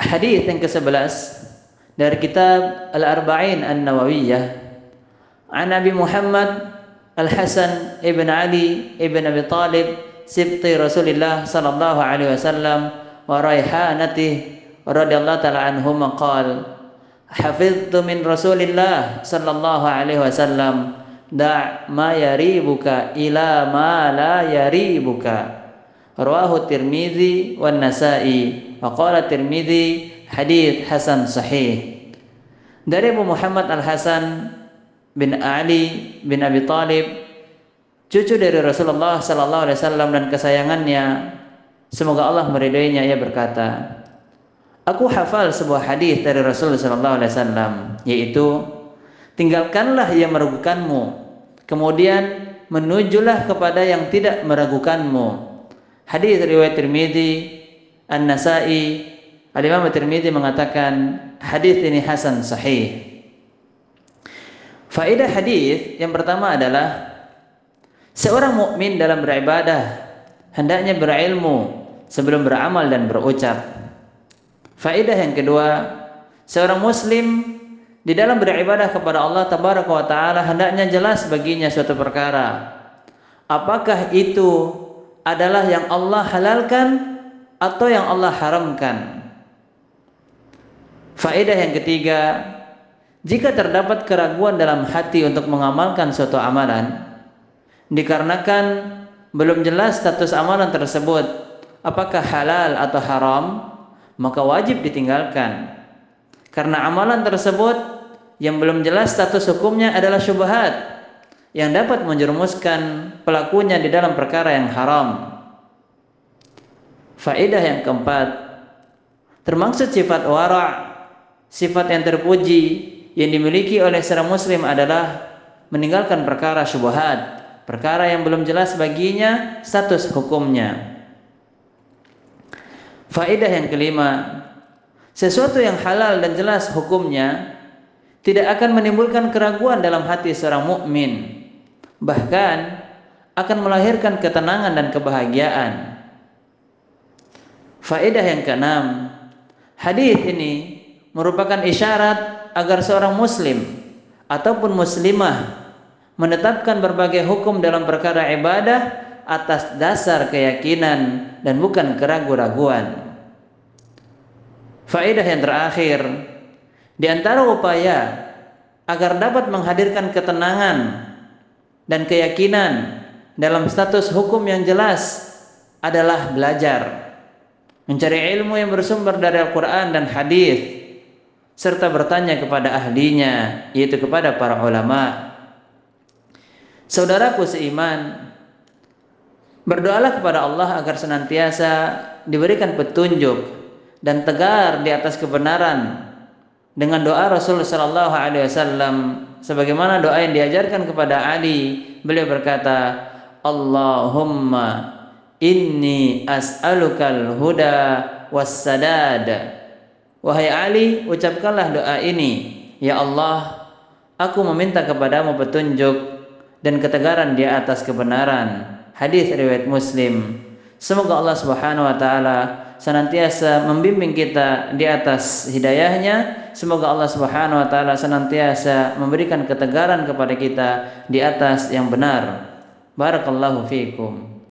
hadis yang ke-11 dari kitab Al-Arba'in An-Nawawiyah. An Nabi Muhammad Al-Hasan ibn Ali ibn Abi Talib sibti Rasulullah sallallahu alaihi wasallam wa raihanatih radhiyallahu taala anhuma qala hafiztu min Rasulillah sallallahu alaihi wasallam da' ma yaribuka ila ma la yaribuka rawahu Tirmizi wan Nasa'i. Wa qala Tirmizi hadis hasan sahih. Dari Abu Muhammad Al Hasan bin Ali bin Abi Talib cucu dari Rasulullah sallallahu alaihi wasallam dan kesayangannya semoga Allah meridainya ia berkata Aku hafal sebuah hadis dari Rasulullah sallallahu alaihi wasallam yaitu tinggalkanlah yang meragukanmu kemudian menujulah kepada yang tidak meragukanmu hadis riwayat Tirmizi An-Nasa'i Al-Imam Tirmizi mengatakan hadis ini hasan sahih Faedah hadis yang pertama adalah seorang mukmin dalam beribadah hendaknya berilmu sebelum beramal dan berucap. Faedah yang kedua, seorang muslim di dalam beribadah kepada Allah tabaraka wa taala hendaknya jelas baginya suatu perkara. Apakah itu adalah yang Allah halalkan atau yang Allah haramkan? Faedah yang ketiga, jika terdapat keraguan dalam hati untuk mengamalkan suatu amalan, dikarenakan belum jelas status amalan tersebut, apakah halal atau haram, maka wajib ditinggalkan. Karena amalan tersebut yang belum jelas status hukumnya adalah syubhat yang dapat menjerumuskan pelakunya di dalam perkara yang haram. Faedah yang keempat, termaksud sifat wara' sifat yang terpuji yang dimiliki oleh seorang muslim adalah meninggalkan perkara syubhat, perkara yang belum jelas baginya status hukumnya. Faedah yang kelima, sesuatu yang halal dan jelas hukumnya tidak akan menimbulkan keraguan dalam hati seorang mukmin, bahkan akan melahirkan ketenangan dan kebahagiaan. Faedah yang keenam, hadis ini merupakan isyarat agar seorang muslim ataupun muslimah menetapkan berbagai hukum dalam perkara ibadah atas dasar keyakinan dan bukan keraguan-raguan. Faedah yang terakhir, di antara upaya agar dapat menghadirkan ketenangan dan keyakinan dalam status hukum yang jelas adalah belajar, mencari ilmu yang bersumber dari Al-Quran dan hadis serta bertanya kepada ahlinya yaitu kepada para ulama. Saudaraku seiman, berdoalah kepada Allah agar senantiasa diberikan petunjuk dan tegar di atas kebenaran dengan doa Rasulullah sallallahu alaihi wasallam sebagaimana doa yang diajarkan kepada Ali beliau berkata Allahumma inni as'alukal huda was sadad Wahai Ali, ucapkanlah doa ini. Ya Allah, aku meminta kepadamu petunjuk dan ketegaran di atas kebenaran. Hadis riwayat Muslim. Semoga Allah Subhanahu wa taala senantiasa membimbing kita di atas hidayahnya. Semoga Allah Subhanahu wa taala senantiasa memberikan ketegaran kepada kita di atas yang benar. Barakallahu fiikum.